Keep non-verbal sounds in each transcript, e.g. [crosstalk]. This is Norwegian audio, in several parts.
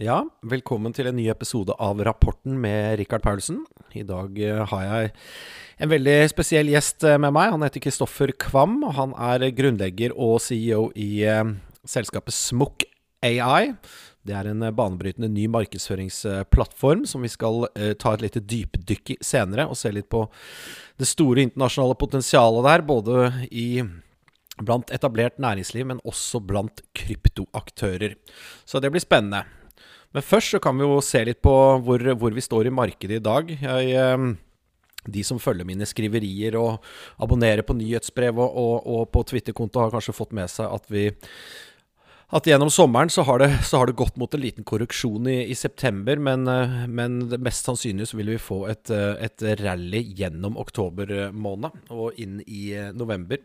Ja, velkommen til en ny episode av Rapporten med Rikard Paulsen. I dag eh, har jeg en veldig spesiell gjest eh, med meg. Han heter Kristoffer Kvam. og Han er grunnlegger og CEO i eh, selskapet Smook AI. Det er en banebrytende ny markedsføringsplattform som vi skal ta et lite dypdykk i senere, og se litt på det store internasjonale potensialet der, både i blant etablert næringsliv, men også blant kryptoaktører. Så det blir spennende. Men først så kan vi jo se litt på hvor, hvor vi står i markedet i dag. Jeg, eh, de som følger mine skriverier og abonnerer på nyhetsbrev og, og, og på Twitter-konto, har kanskje fått med seg at vi at gjennom sommeren så har, det, så har det gått mot en liten korreksjon i, i september, men, eh, men mest sannsynlig så vil vi få et, eh, et rally gjennom oktober måned og inn i november.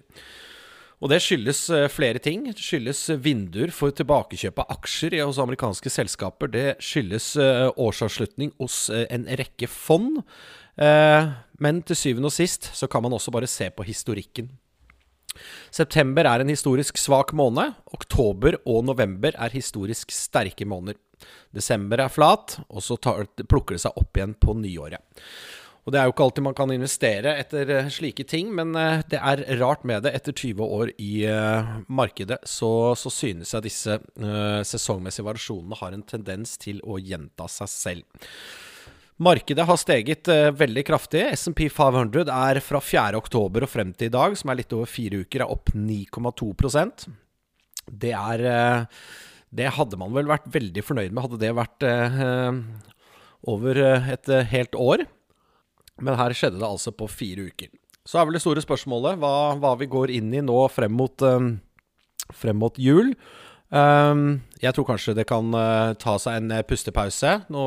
Og det skyldes eh, flere ting. Det skyldes vinduer for tilbakekjøp av aksjer hos amerikanske selskaper. Det skyldes eh, årsavslutning hos eh, en rekke fond. Men til syvende og sist så kan man også bare se på historikken. September er en historisk svak måned. Oktober og november er historisk sterke måneder. Desember er flat, og så plukker det seg opp igjen på nyåret. Og det er jo ikke alltid man kan investere etter eh, slike ting, men eh, det er rart med det. Etter 20 år i uh, markedet så, så, synes jeg disse sesongmessige variasjonene har en tendens til å gjenta seg selv. Markedet har steget veldig kraftig. SMP 500 er fra 4.10 og frem til i dag, som er litt over fire uker, er opp 9,2% Det er Det hadde man vel vært veldig fornøyd med, hadde det vært over et helt år. Men her skjedde det altså på fire uker. Så er vel det store spørsmålet hva, hva vi går inn i nå frem mot, um, frem mot jul. Um, jeg tror kanskje det kan uh, ta seg en uh, pustepause. Nå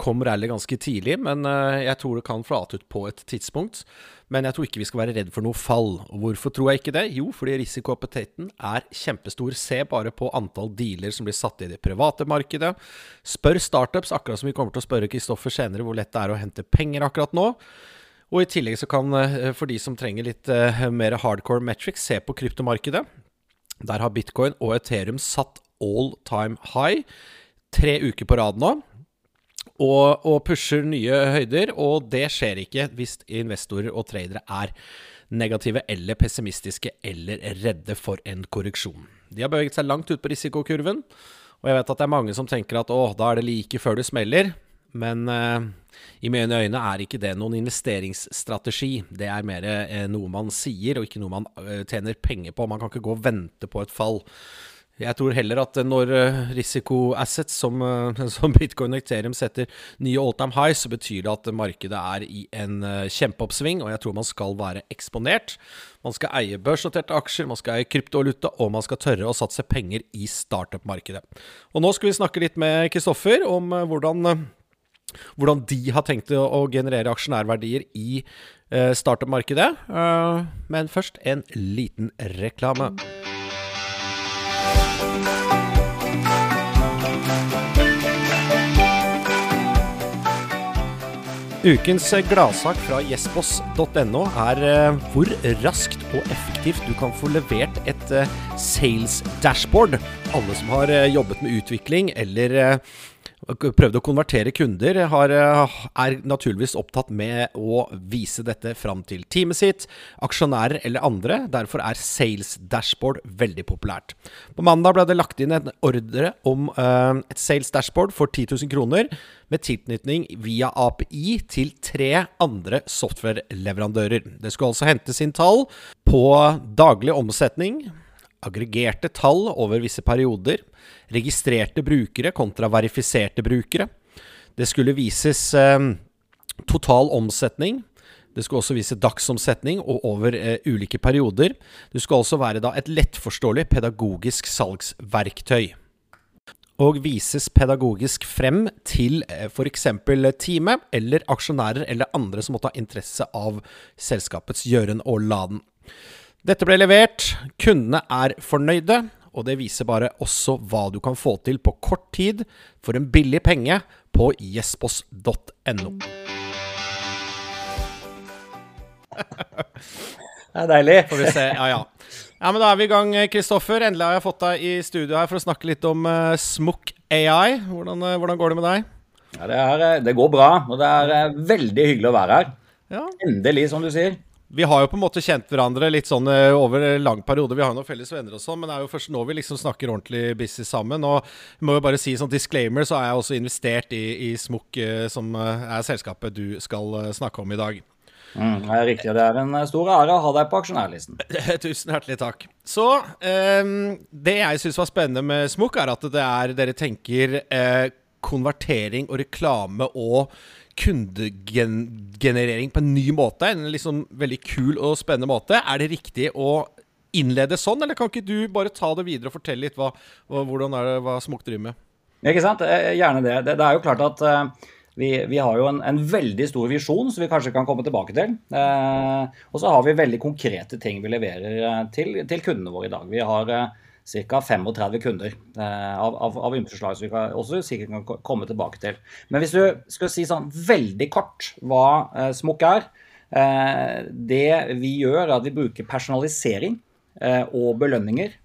kom rally ganske tidlig, men uh, jeg tror det kan flate ut på et tidspunkt. Men jeg tror ikke vi skal være redd for noe fall. Og hvorfor tror jeg ikke det? Jo, fordi risikoappetitten er kjempestor. Se bare på antall dealer som blir satt i det private markedet. Spør startups, akkurat som vi kommer til å spørre Kristoffer senere, hvor lett det er å hente penger akkurat nå. Og i tillegg så kan, eh, for de som trenger litt mer hardcore metrics, se på kryptomarkedet. Der har bitcoin og Ethereum satt all time high tre uker på rad nå og, og, pusher nye høyder. Og det skjer ikke hvis investorer og tradere er negative eller pessimistiske eller redde for en korreksjon. De har beveget seg langt ut på risikokurven, og jeg vet at det er mange som tenker at å, da er det like før det smeller. Men uh, i mine øyne er ikke det noen investeringsstrategi. Det er mer uh, noe man sier, og ikke noe man uh, tjener penger på. Man kan ikke gå og vente på et fall. Jeg tror heller at når risikoassets som, [laughs] som, bitcoin og Ethereum setter nye all time highs, så betyr det at markedet er i en kjempeoppsving, og jeg tror man skal være eksponert. Man skal eie børsnoterte aksjer, man skal eie kryptovaluta, og man skal tørre å satse penger i startup-markedet. Og nå skal vi snakke litt med Kristoffer om hvordan, hvordan de har tenkt å generere aksjonærverdier i startup-markedet. Men først en liten reklame. Ukens gladsak fra jespos.no er uh, hvor raskt og effektivt du kan få levert et sales dashboard. Alle som har jobbet med utvikling eller prøvd å konvertere kunder, har, er naturligvis opptatt med å vise dette fram til teamet sitt, aksjonærer eller andre. Derfor er Sales Dashboard veldig populært. På mandag ble det lagt inn en ordre om uh, et Sales Dashboard for 10 000 kroner, med tilknytning via API til tre andre software-leverandører. Det skulle altså hentes inn tall på daglig omsetning aggregerte tall over visse perioder, registrerte brukere kontra verifiserte brukere. Det skulle vises eh, total omsetning. Det skulle også vise dagsomsetning og over eh, ulike perioder. Det skulle også være da, et lettforståelig pedagogisk salgsverktøy. Og vises pedagogisk frem til eh, f.eks. teamet eller aksjonærer eller andre som måtte ha interesse av selskapets gjøren og laden. Dette ble levert, kundene er fornøyde, og det viser bare også hva du kan få til på kort tid for en billig penge på jespos.no. [laughs] Det er deilig. Får vi se. Ja, ja. Ja, men Da er vi i gang, Kristoffer. Endelig har jeg fått deg i studio her for å snakke litt om uh, Smokk AI. Hvordan, uh, hvordan, går det med deg? Ja, det, er, eh, det, går bra, og det er uh, veldig hyggelig å være her. Ja. Endelig, som du sier. Vi har jo på en måte kjent hverandre litt sånn over lang periode. Vi har jo noen felles venner og sånn, men det er jo først nå vi liksom snakker ordentlig business sammen. Og jeg må jo bare si sånn disclaimer, så er jeg også investert i, i Smokk, som er selskapet du skal snakke om i dag. Mm, det er riktig. Det er en eh, stor ære å ha deg på aksjonærlisten. [laughs] Tusen hjertelig takk. Så um, Det jeg syns var spennende med Smokk, er at det er dere tenker uh, konvertering og reklame og kundegenerering på en ny måte. En liksom veldig kul og spennende måte. Er det riktig å innlede sånn, eller kan ikke du bare ta det videre og fortelle litt hva, hvordan er det, hva Smokk driver med? Ikke sant. Gjerne det. Det, det er jo klart at uh, vi, vi, har jo en, en, veldig stor visjon som vi kanskje kan komme tilbake til. Uh, og så har vi veldig konkrete ting vi leverer uh, til, til kundene våre i dag. Vi har eh, ca. 35 kunder eh, av, av, av som vi kan, også sikkert kan komme tilbake til. Men hvis du skal si sånn veldig kort hva eh, Smokk er eh, Det vi gjør, er at vi bruker personalisering eh, og belønninger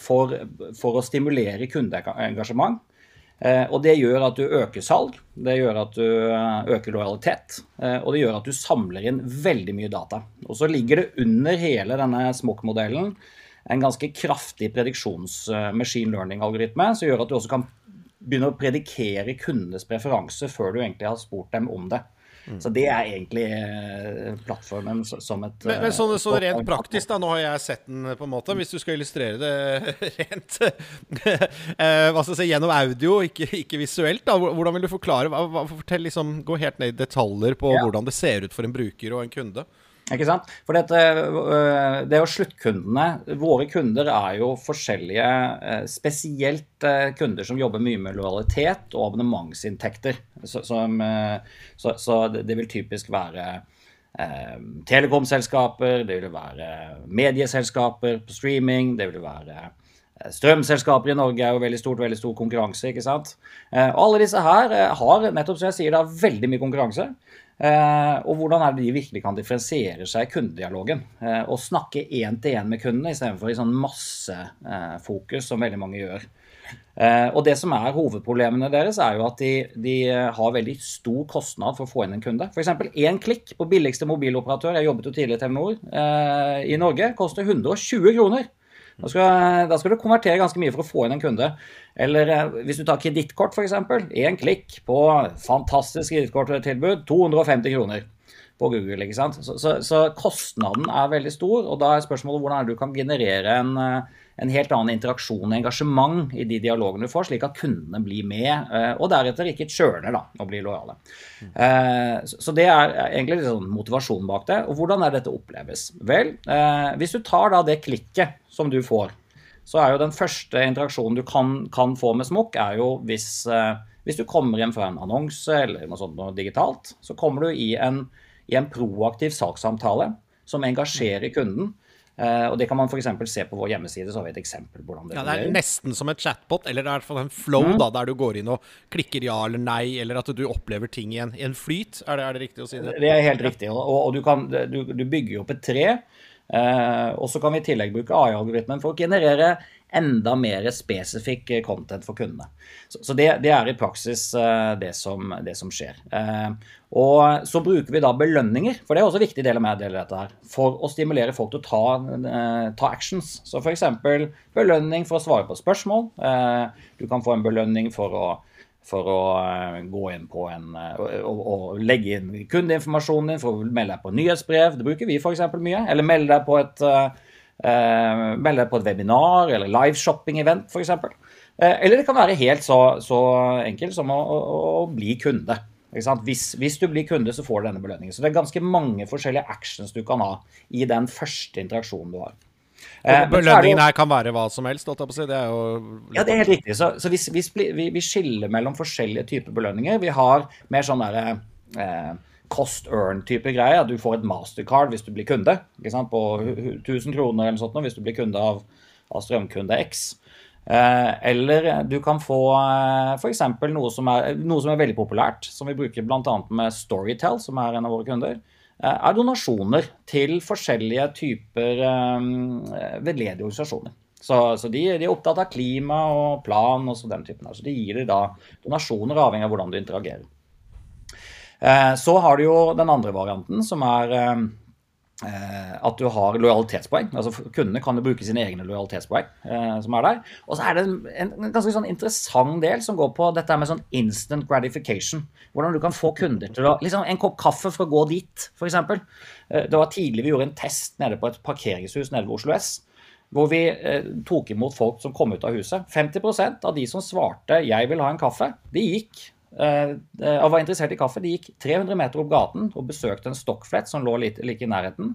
for, for å stimulere kundeengasjement. Eh, og det gjør at du øker salg, det gjør at du eh, øker lojalitet, eh, og det gjør at du samler inn veldig mye data. Og så ligger det under hele denne Smokk-modellen en ganske kraftig prediksjons-machine learning-algoritme, som gjør at du også kan begynne å predikere kundenes preferanse før du egentlig har spurt dem om det. Mm. Så det er egentlig eh, plattformen som et Men, men sånn, så rent praktisk, da. Nå har jeg sett den, på en måte. Hvis du skal illustrere det [laughs] rent [laughs] eh, hva skal jeg si, gjennom audio, ikke, ikke, visuelt, da. Hvordan vil du forklare? Fortell, liksom, Gå helt ned i detaljer på ja. hvordan det ser ut for en bruker og en kunde. Ikke sant? For dette, øh, det er jo sluttkundene. Våre kunder er jo forskjellige, øh, spesielt kunder som jobber mye med lojalitet og abonnementsinntekter. Så, så, så det vil typisk være eh, telekomselskaper, det vil være medieselskaper på streaming, det vil være Strømselskaper i Norge er jo veldig stort, veldig stor konkurranse. ikke sant? Alle disse her har nettopp som jeg sier, da, veldig mye konkurranse. Eh, og hvordan er det de virkelig kan differensiere seg i kundedialogen. Eh, og snakke én til én med kundene istedenfor i sånn massefokus, eh, som veldig mange gjør. og det som er hovedproblemene deres, er jo at de, de har veldig stor kostnad for å få inn en kunde. F.eks. én klikk på billigste mobiloperatør, jeg jobbet jo tidligere i Telenor, i Norge, koster 120 kroner. Da da skal, du konvertere ganske mye for å få inn en kunde. Eller eh, hvis du tar kredittkort, f.eks. Én klikk på fantastisk kredittkorttilbud, 250 kroner på Google. ikke sant? Så, så, så, kostnaden er veldig stor, og da er spørsmålet hvordan er det du kan generere en, eh, en helt annen interaksjon og engasjement i de dialogene du får, slik at kundene blir med, eh, og deretter ikke churner da, og blir lojale. Så det er egentlig litt sånn motivasjon bak det. Og hvordan er dette oppleves? Vel, hvis du tar da det klikket som du får, så er jo den første interaksjonen du kan, kan få med Smokk, er jo hvis, hvis, du kommer hjem fra en annonse eller noe sånt noe digitalt, så kommer du i en, i en proaktiv saksamtale som engasjerer kunden. Uh, og Det kan man f.eks. se på vår hjemmeside. så har vi et eksempel på hvordan Det ja, Det er nesten som et chatbot, eller det er i hvert fall en flow mm. da, der du går inn og klikker ja eller nei, eller at du opplever ting i en, i en flyt. Er det, er det, riktig å si det? Det er helt riktig. Og, og du, kan, du, du, bygger opp et tre Uh, og så kan vi i tillegg bruke AI-algoritmen for å generere enda mer spesifikk eh, content for kundene. Så, så det, det, er i praksis uh, det, som, det, som, skjer. Uh, og så bruker vi da belønninger, for det er også en viktig del av dette her, for å stimulere folk til å ta, ta actions. Så f.eks. belønning for å svare på spørsmål. du kan få en belønning for å for å gå inn på en og, legge inn kundeinformasjonen din for å melde deg på nyhetsbrev. Det bruker vi f.eks. mye. Eller melde deg på et, melde deg på et webinar eller live shopping-event f.eks. eller det kan være helt så, så enkelt som å, å, å bli kunde. Hvis, hvis, du blir kunde, så får du denne belønningen. Så det er ganske mange forskjellige actions du kan ha i den første interaksjonen du har. Eh, belønningen her kan være hva som helst? Det er jo Ja, det er helt riktig. Så, så vi, vi, vi, skiller mellom forskjellige typer belønninger. Vi har mer sånn derre eh, cost earn-type greie. At du får et mastercard hvis du blir kunde. På 1000 kroner eller noe sånt hvis du blir kunde av, av strømkunde X. Eh, eller du kan få eh, f.eks. Noe, noe som er veldig populært, som vi bruker bl.a. med Storytel, som er en av våre kunder. er donasjoner til forskjellige typer veldedige organisasjoner. Så, så de, de, er opptatt av klima og plan og så den typen. Så de gir deg da donasjoner avhengig av hvordan du interagerer. Så har du jo den andre varianten, som er Eh, at du har lojalitetspoeng. altså Kundene kan jo bruke sine egne lojalitetspoeng. Eh, som er der. Og så er det en, ganske sånn interessant del som går på dette med sånn instant gratification. Hvordan du kan få kunder til å liksom En kopp kaffe for å gå dit, f.eks. Eh, det var tidlig vi gjorde en test nede på et parkeringshus nede ved Oslo S. Hvor vi eh, tok imot folk som kom ut av huset. 50% av de som svarte 'jeg vil ha en kaffe', de gikk Eh, eh, og var interessert i kaffe. De gikk 300 meter opp gaten og besøkte en stokkflett som lå litt, like i nærheten.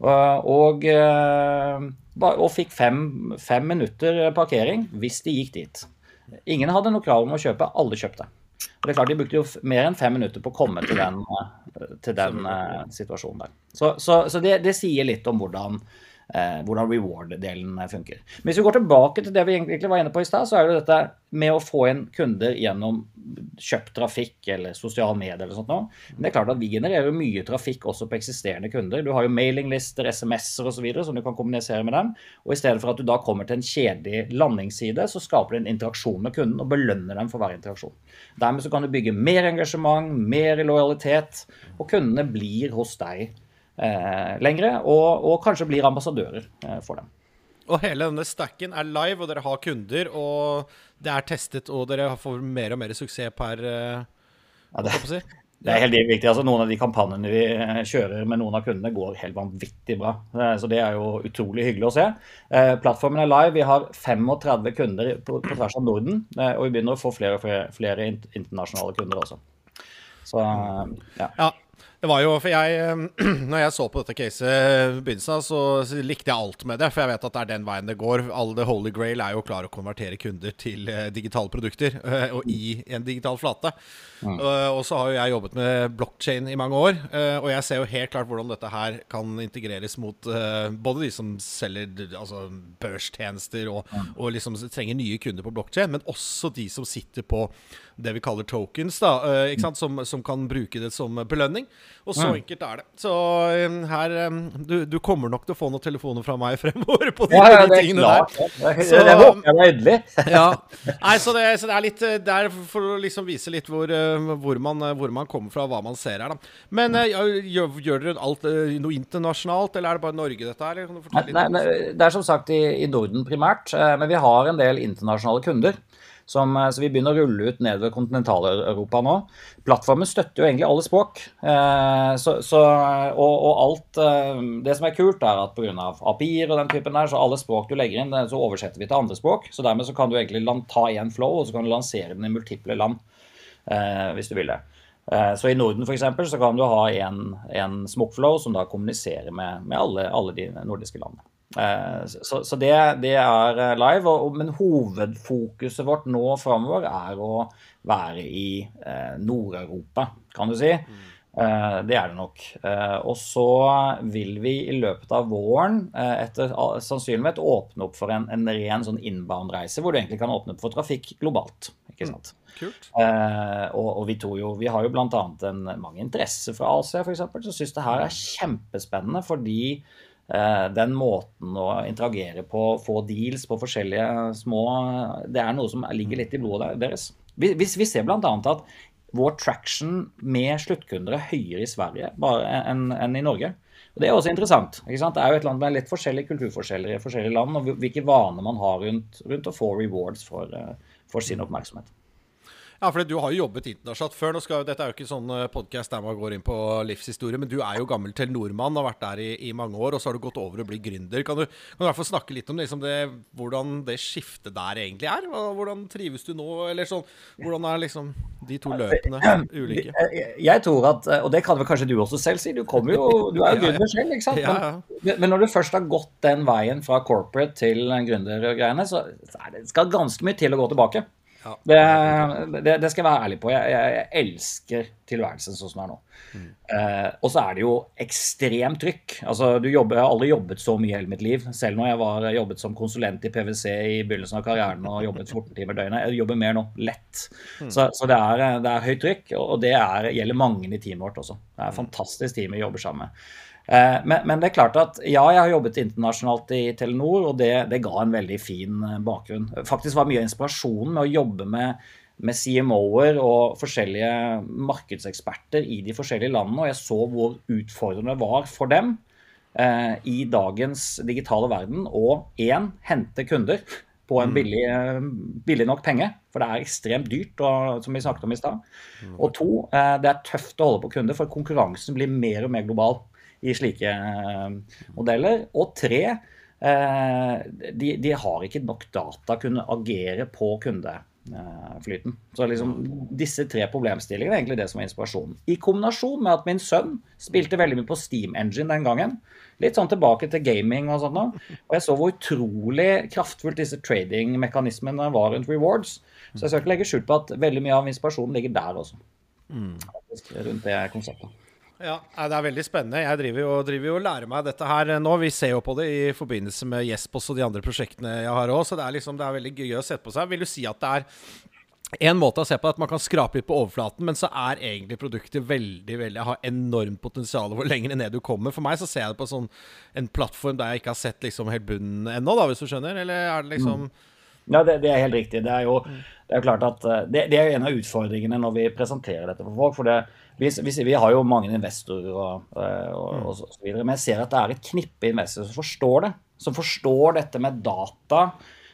Og, eh, og fikk fem, fem, minutter parkering hvis de gikk dit. Ingen hadde noe krav om å kjøpe, alle kjøpte. Og det er klart De brukte jo mer enn fem minutter på å komme til den, til den situasjonen der. Så, så, så det, det, sier litt om hvordan eh, hvordan reward-delen funker. Men hvis vi går tilbake til det vi egentlig var inne på i stad, så er det dette med å få inn kunder gjennom kjøpt trafikk eller sosiale medier eller sånt noe. Men det er klart at vi genererer mye trafikk også på eksisterende kunder. Du har jo mailinglister, SMS-er osv. som du kan kommunisere med dem. Og i stedet for at du da kommer til en kjedelig landingsside, så skaper du en interaksjon med kunden og belønner dem for hver interaksjon. Dermed så kan du bygge mer engasjement, mer lojalitet, og kundene blir hos deg eh, lengre, og, og, kanskje blir ambassadører eh, for dem. Og hele denne stacken er live, og dere har kunder, og det er testet, og dere får mer og mer suksess per eh, ja, det, si. det, er helt viktig. altså Noen av de kampanjene vi eh, kjører med noen av kundene, går helt vanvittig bra. Eh, så det er jo utrolig hyggelig å se. Plattformen er live. Vi har 35 kunder på, på tvers av Norden, og vi begynner å få flere og flere, flere internasjonale kunder også. Så ja. ja. Det var jo, for jeg, eh, [clears throat] når jeg så på dette caset i begynnelsen så, likte jeg alt med det. For jeg vet at det er den veien det går. All the holy grail er jo å klare å konvertere kunder til uh, digitale produkter. Uh, [laughs] og i en digital flate. Mm. Og så har jo jeg jobbet med blockchain i mange år. og jeg ser jo helt klart hvordan dette her kan integreres mot både de som selger altså børstjenester og, mm. og liksom trenger nye kunder på blockchain, men også de som sitter på det vi kaller tokens, da, uh, som, som, kan bruke det som belønning. Og så enkelt er det. Så um, her um, du, du, kommer nok til å få noen telefoner fra meg [laughs] fremover på de, ja, ja, de tingene klart. der. Det, så, det håper jeg er endelig. [laughs] ja. Nei, så det, så det, er litt Det er for å liksom vise litt hvor, hvor, man, uh, hvor, man, kommer fra, hva man ser her, da. Men uh, gjør, gjør, dere alt noe internasjonalt, eller er det bare Norge dette her? Nei, nei, det er som sagt i, i Norden primært, men vi har en del internasjonale kunder. Som, eh, så vi begynner å rulle ut nedover kontinental-Europa nå. Plattformen støtter jo egentlig alle språk. Eh, så, så, og, og, alt eh, Det som er kult, er at pga. API-er og den typen der, så alle språk du legger inn, så oversetter vi til andre språk. Så dermed så kan du egentlig ta én flow, og så kan du lansere den i multiple land. Hvis du vil det. Så I Norden for eksempel, så kan du ha en, en smokflow som da kommuniserer med, med alle, alle de nordiske landene. Eh, så, så det, det, er eh, live. Og, men hovedfokuset vårt nå framover er å være i eh, Nord-Europa, kan du si. Mm. Det er det nok. Og så vil vi i løpet av våren etter sannsynlighet åpne opp for en, en ren sånn inbound-reise, hvor du egentlig kan åpne opp for trafikk globalt. ikke mm. sant? Mm. Kult. og, og vi, jo, vi, har jo bl.a. mange interesser fra Asia, f.eks., som syns det her er kjempespennende fordi Eh, den måten å interagere på, få deals på forskjellige små Det er noe som ligger litt i blodet deres. Vi, vi, vi ser bl.a. at vår traction med sluttkunder er høyere i Sverige enn en i Norge. Og Det er også interessant. Det er jo et land med litt forskjellige kulturforskjeller i forskjellige land, og hvilke vaner man har rundt, rundt å få rewards for, eh, for sin oppmerksomhet. Ja, for du har jo jobbet internasjonalt før. Nå skal, dette er jo ikke sånn eh, podkast der man går inn på livshistorie, men du er jo gammel til nordmann, har vært der i, i, mange år, og så har du gått over og blitt gründer. Kan du, kan du i hvert fall snakke litt om liksom det, hvordan det skiftet der egentlig er? Hvordan trives du nå, eller sånn? Hvordan er liksom de to løpene ulike? Jeg tror at, og det kan vel kanskje du også selv si, du kommer jo, du er jo [laughs] gründer selv, ikke sant? Men, men, når du først har gått den veien fra corporate til gründergreiene, så det skal ganske mye til å gå tilbake. Ja. Det, det, det, skal jeg være ærlig på. Jeg, jeg, jeg elsker tilværelsen sånn som den er nå. Mm. Eh, og så er det jo ekstremt trykk. Altså, jobber, jeg har aldri jobbet så mye i hele mitt liv. Selv når jeg var, jobbet som konsulent i PwC i begynnelsen av karrieren og jobbet 14 timer døgnet. Jeg jobber mer nå. Lett. Mm. Så, så det, er, det, er, høyt trykk, og det er, gjelder mange i teamet vårt også. Det er et fantastisk team vi jobber sammen med. Eh, men, men, det er klart at ja, jeg har jobbet internasjonalt i Telenor, og det, det ga en veldig fin eh, bakgrunn. Faktisk var mye av inspirasjonen med å jobbe med, med CMO-er og forskjellige markedseksperter i de forskjellige landene, og jeg så hvor utfordrende det var for dem eh, i dagens digitale verden å én hente kunder på en mm. billig, eh, billig, nok penge, for det er ekstremt dyrt, og, som vi snakket om i stad. Mm. Og to, eh, det er tøft å holde på kunder, for konkurransen blir mer og mer global i slike eh, modeller. Og tre, eh, de, de har ikke nok data kunne agere på kundeflyten. Så liksom, disse tre problemstillingene er egentlig det som er inspirasjonen. I kombinasjon med at min sønn spilte veldig mye på Steam Engine den gangen. Litt sånn tilbake til gaming og sånt. Og jeg så hvor utrolig kraftfullt disse tradingmekanismene var rundt rewards. Så jeg skal ikke legge skjul på at veldig mye av inspirasjonen ligger der også. Mm. Rundt det konseptet. Ja, Det er veldig spennende. Jeg driver jo, driver jo og lærer meg dette her nå. Vi ser jo på det i forbindelse med Jespos og de andre prosjektene jeg har òg, så det er, liksom, det er veldig gøy å sette på seg. Vil du si at det er en måte å se på det, at man kan skrape litt på overflaten, men så er egentlig produktet veldig veldig har enormt potensial hvor lenger ned du kommer. For meg så ser jeg det på sånn, en plattform der jeg ikke har sett liksom helt bunnen ennå, da, hvis du skjønner? Eller er det liksom mm. Ja, det, det, er helt riktig. Det er jo det er klart at eh, det, det, er en av utfordringene når vi presenterer dette for folk. for det vi, vi, vi, har jo mange investorer og, eh, og, og, så videre, men jeg ser at det er et knippe investorer som forstår det. Som forstår dette med data.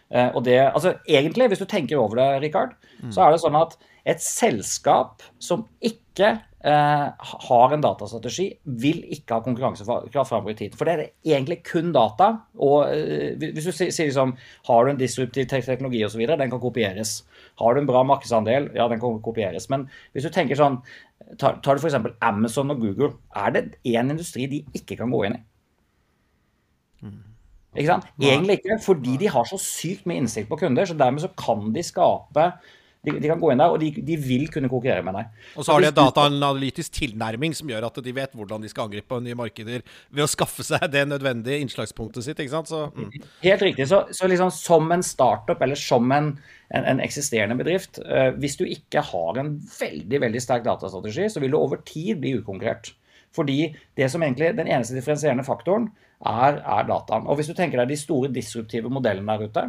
Eh, og det, altså Egentlig, hvis du tenker over det, Rikard, mm. så er det sånn at et selskap som ikke eh, har en datastrategi, vil ikke ha konkurransekraft framover i tid. For det er egentlig kun data. Og eh, hvis du sier liksom Har du en disruptiv teknologi osv., den kan kopieres. Har du en bra markedsandel, ja, den kan kopieres. Men hvis du tenker sånn Tar, tar du f.eks. Amazon og Google. Er det én industri de ikke kan gå inn i? Ikke sant? Egentlig ikke, fordi de har så sykt mye innsikt på kunder. så Dermed så kan de skape de, de, kan gå inn der, og de, de, vil kunne konkurrere med deg. Og så har de en dataanalytisk tilnærming som gjør at de vet hvordan de skal angripe nye markeder ved å skaffe seg det nødvendige innslagspunktet sitt. ikke sant? Så, mm. Helt riktig. Så, så liksom som en startup eller som en, en, en eksisterende bedrift, uh, hvis du ikke har en veldig veldig sterk datastrategi, så vil du over tid bli ukonkurrert. Fordi det som egentlig, den eneste differensierende faktoren er, er dataen. Og hvis du tenker deg de store disruptive modellene der ute,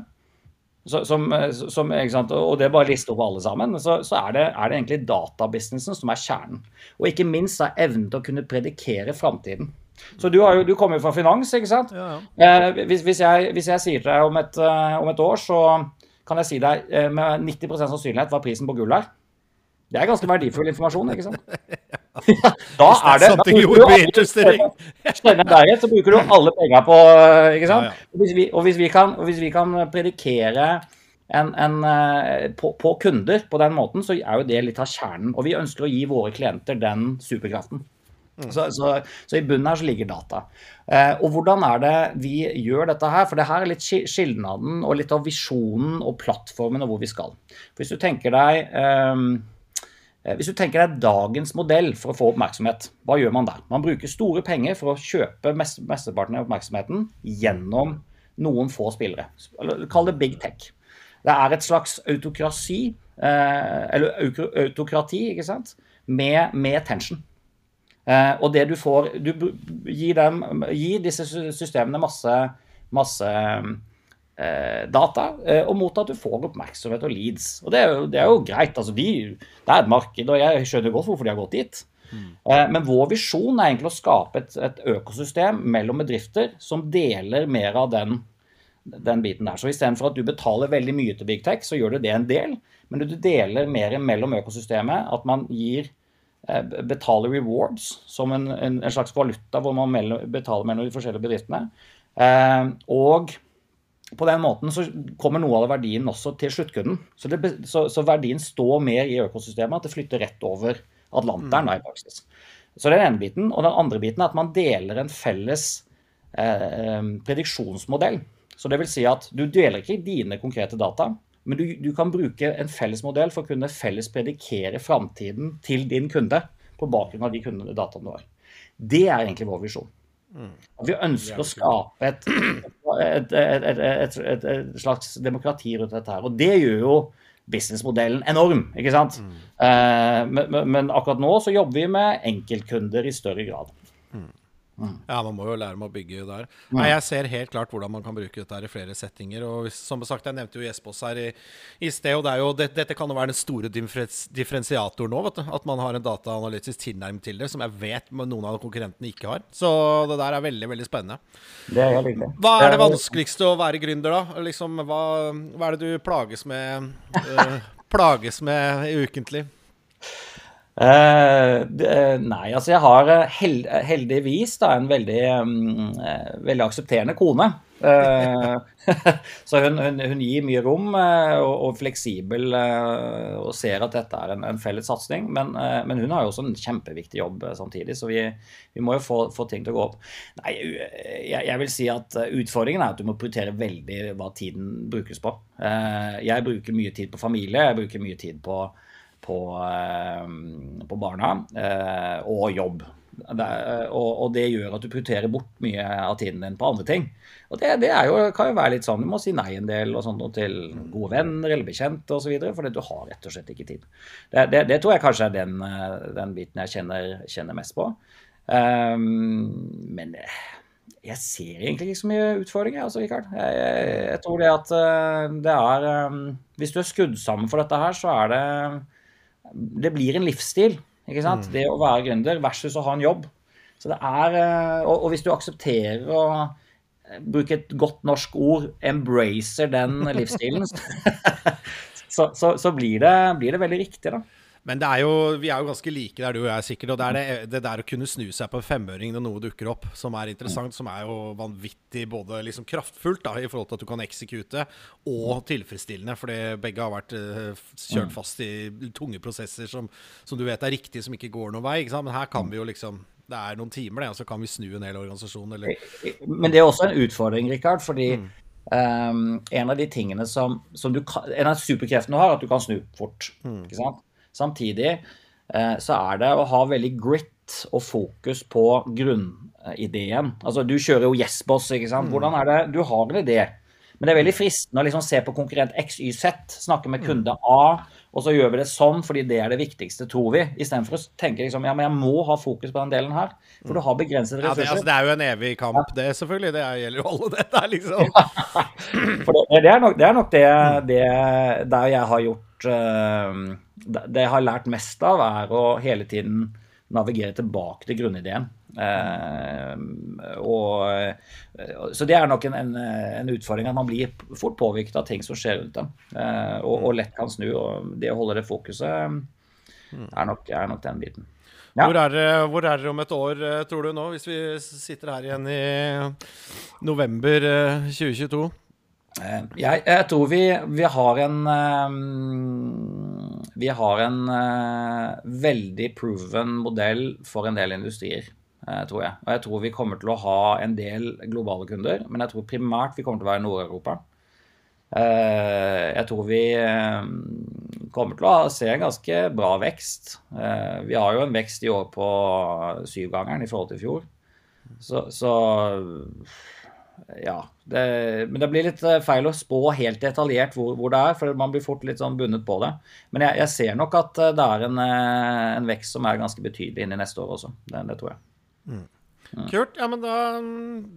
som, som, og det er bare liste opp alle sammen, så, så er, det, er, det, egentlig databusinessen som er kjernen. Og ikke minst er evnen til å kunne predikere framtiden. Så du, jo, du, kommer jo fra finans, ikke sant? Ja, ja. Eh, hvis, hvis, jeg, hvis, jeg, sier til deg om et, uh, om et, år, så kan jeg si deg uh, med 90% sannsynlighet hva prisen på gull er. Det er ganske verdifull informasjon, ikke sant? [laughs] da er det da bruker, du, så bruker du alle penger på ikke sant? Og hvis vi, og hvis vi, kan, hvis vi kan, predikere en, en, eh, på, på, kunder på den måten, så er jo det litt av kjernen. Og vi ønsker å gi våre klienter den superkraften. Mm. Så, så, så, i bunnen her så ligger data. Eh, og hvordan er det vi gjør dette her? For det her er litt skilnaden og litt av visjonen og plattformen og hvor vi skal. Hvis du tenker deg eh, Eh, hvis du tenker deg dagens modell for å få oppmerksomhet, hva gjør man der? Man bruker store penger for å kjøpe mest, mesteparten av oppmerksomheten gjennom noen få spillere. Kall det big tech. Det er et slags autokrasi, eh, eller autokrati, ikke sant, med, med tension. Eh, og det du får Du gir, dem, gir disse systemene masse, masse Eh, data, eh, og mot at du får oppmerksomhet og leads. Og det er jo, det er jo greit. altså de, Det er et marked, og jeg skjønner godt hvorfor de har gått dit. Mm. Men vår visjon er egentlig å skape et, et, økosystem mellom bedrifter som deler mer av den, den biten der. Så istedenfor at du betaler veldig mye til Big Tech, så gjør du det en del. Men du deler mer mellom økosystemet. At man gir betaler rewards som en, en, en slags valuta hvor man betaler mellom de forskjellige bedriftene. og på den måten så kommer noe av verdien også til sluttkunden. Så, det, så, så verdien står mer i økosystemet, at det flytter rett over Atlanteren. Mm. Så det er den ene biten. Og den andre biten er at man deler en felles eh, prediksjonsmodell. Så det vil si at du deler ikke dine konkrete data, Men du, du kan bruke en felles modell for å kunne felles predikere framtiden til din kunde på bakgrunn av de kundene dataene du har. Det er egentlig vår visjon. Vi ønsker å skape et, et, et, et, slags demokrati rundt dette her. Og det gjør jo businessmodellen enorm, ikke sant. Mm. Uh, men, men, akkurat nå så jobber vi med enkeltkunder i større grad. Mm. Mm. Ja, man må jo lære med å bygge der. Mm. Nei, Jeg ser helt klart hvordan man kan bruke dette her i flere settinger. og som sagt, Jeg nevnte jo Jespås her i, i, sted. og det jo, det, Dette kan jo være den store differensiatoren nå. vet du, At man har en dataanalytisk tilnærming til det, som jeg vet noen av konkurrentene ikke har. Så det der er veldig veldig spennende. Det er helt riktig. Hva er det vanskeligste å være gründer, da? Liksom, hva, hva er det du plages med, uh, plages med ukentlig? Uh, nei, altså jeg har eh, held, heldigvis da en veldig, um, veldig aksepterende kone. Uh, [laughs] så hun, hun, hun, gir mye rom og, og, fleksibel og ser at dette er en, en felles satsing. Men, men, hun har jo også en kjempeviktig jobb samtidig, så vi, vi må jo få, få, ting til å gå opp. Nei, jeg, jeg, vil si at utfordringen er at du må prioritere veldig hva tiden brukes på. jeg bruker mye tid på familie, jeg bruker mye tid på på, eh, på barna eh, og jobb. Det, og, og, det gjør at du prioriterer bort mye av tiden din på andre ting. Og det, det jo, kan jo være litt sånn, Du må si nei en del og sånt, til gode venner eller bekjente osv. Fordi du har rett og slett ikke tid. Det, det, det tror jeg kanskje er den, eh, den biten jeg kjenner, kjenner mest på. Um, men jeg ser egentlig ikke så mye utfordringer, altså, Rikard. Jeg, jeg, jeg, tror det at det er um, Hvis du er skrudd sammen for dette her, så er det det blir en livsstil. ikke sant? Mm. Det å være gründer versus å ha en jobb. Så det er, eh, og, og hvis du aksepterer å eh, bruke et godt norsk ord, embracer den livsstilen, [laughs] så, så, så blir, det, blir, det, veldig riktig, da. Men er jo, vi er jo ganske like der, du og jeg, sikkert. Og det er det, det der å kunne snu seg på en femøring når noe dukker opp, som er interessant, som er jo vanvittig både liksom kraftfullt da, i forhold til at du kan eksekute, og tilfredsstillende. Fordi begge har vært uh, kjørt fast i tunge prosesser som, som, du vet er riktige, som ikke går noen vei. Men her kan vi jo liksom det er noen timer, det, og så kan vi snu en hel organisasjon. Eller... Men det er også en utfordring, Rikard. fordi mm. um, en av de tingene som, som du kan, En av superkreftene du har, er at du kan snu fort. Mm. ikke sant? Samtidig eh, så er det å ha veldig grit og fokus på grunnideen. Altså, du kjører jo Yes-boss, ikke sant. Mm. Hvordan er det Du har en idé. Men det er veldig fristende å liksom se på konkurrent XYZ, snakke med mm. kunde A, og så gjør vi det sånn fordi det er det viktigste, tror vi. Istedenfor å tenke liksom ja, men jeg må ha fokus på den delen her. For du har begrensede ressurser. Ja, det, altså, det er jo en evig kamp, det selvfølgelig. Det gjelder jo alle dette, liksom. for det, det, er nok, det, er nok det, det der jeg har gjort uh, det jeg har lært mest av, er å hele tiden navigere tilbake til grunnideen. Eh, og, eh, så det er nok en, en, en, utfordring at man blir fort påvirket av ting som skjer rundt dem. Eh, og, og, lett kan snu. Og det å holde det fokuset er nok, er nok den biten. Ja. Hvor, er, hvor er dere om et år, eh, tror du nå, hvis vi sitter her igjen i november 2022? Eh, jeg, jeg tror vi, vi har en vi har en uh, veldig proven modell for en del industrier, uh, tror jeg. Og jeg tror vi kommer til å ha en del globale kunder, men jeg tror primært vi kommer til å være i Nord-Europa. Uh, jeg tror vi kommer til å se en ganske bra vekst. vi har jo en vekst i år på syvgangeren i forhold til i fjor. Så, så ja. Det, men det blir litt eh, feil å spå helt detaljert hvor, hvor, det er, for man blir fort litt sånn bundet på det. Men jeg, jeg ser nok at eh, det er en, eh, en, vekst som er ganske betydelig inn i neste år også. Det, det tror jeg. Mm. Mm. Kult. Ja, men da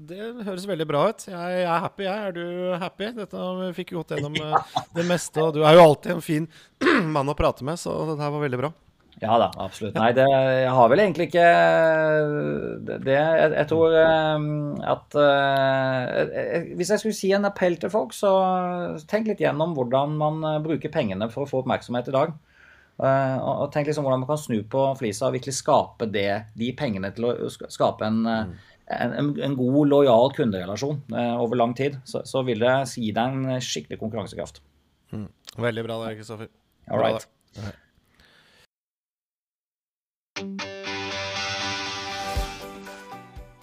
Det høres veldig bra ut. Jeg, jeg, er happy, jeg. Er du happy? Dette vi fikk gått gjennom ja. det meste. Og du er jo alltid en fin [clears throat] mann å prate med, så det her var veldig bra. Ja da, absolutt. Nei, det, jeg har vel egentlig ikke det. Jeg, jeg tror um, at uh, Hvis jeg skulle si en appell til folk, så tenk litt gjennom hvordan man bruker pengene for å få oppmerksomhet i dag. Og tenk liksom hvordan man kan snu på flisa og virkelig skape det, de pengene til å skape en, mm. en, en god, lojal kunderelasjon over lang tid. Så, så, vil det gi deg en skikkelig konkurransekraft. Mm. Veldig bra der, Kristoffer. All right.